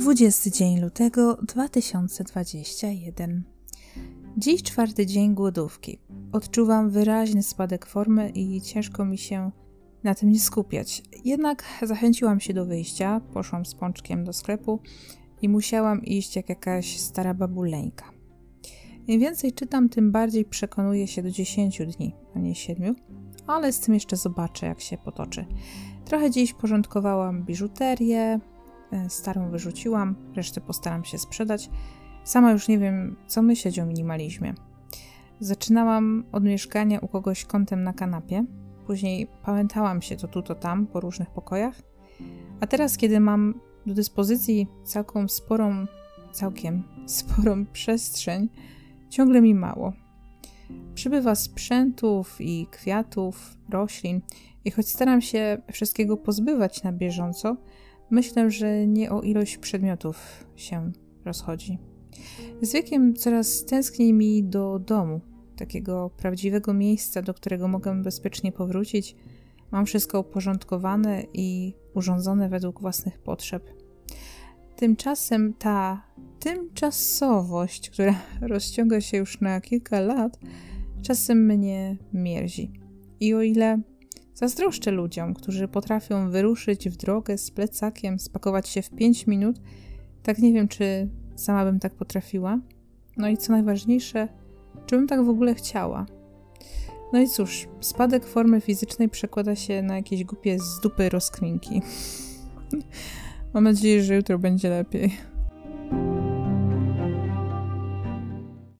20 dzień lutego 2021. Dziś czwarty dzień głodówki. Odczuwam wyraźny spadek formy i ciężko mi się na tym nie skupiać. Jednak zachęciłam się do wyjścia, poszłam z pączkiem do sklepu i musiałam iść jak jakaś stara babuleńka. Im więcej czytam, tym bardziej przekonuję się do 10 dni, a nie 7, ale z tym jeszcze zobaczę, jak się potoczy. Trochę dziś porządkowałam biżuterię, starą wyrzuciłam, resztę postaram się sprzedać. Sama już nie wiem, co myśleć o minimalizmie. Zaczynałam od mieszkania u kogoś kątem na kanapie, później pamiętałam się to tu, to tam, po różnych pokojach, a teraz, kiedy mam do dyspozycji całką sporą, całkiem sporą przestrzeń, ciągle mi mało. Przybywa sprzętów i kwiatów, roślin, i choć staram się wszystkiego pozbywać na bieżąco, myślę, że nie o ilość przedmiotów się rozchodzi. Z wiekiem coraz tęskniej mi do domu, takiego prawdziwego miejsca, do którego mogę bezpiecznie powrócić. Mam wszystko uporządkowane i urządzone według własnych potrzeb. Tymczasem ta tymczasowość, która rozciąga się już na kilka lat, czasem mnie mierzi. I o ile zazdroszczę ludziom, którzy potrafią wyruszyć w drogę z plecakiem, spakować się w 5 minut, tak nie wiem, czy sama bym tak potrafiła. No i co najważniejsze, czy bym tak w ogóle chciała. No i cóż, spadek formy fizycznej przekłada się na jakieś głupie z dupy rozkminki. Mam nadzieję, że jutro będzie lepiej.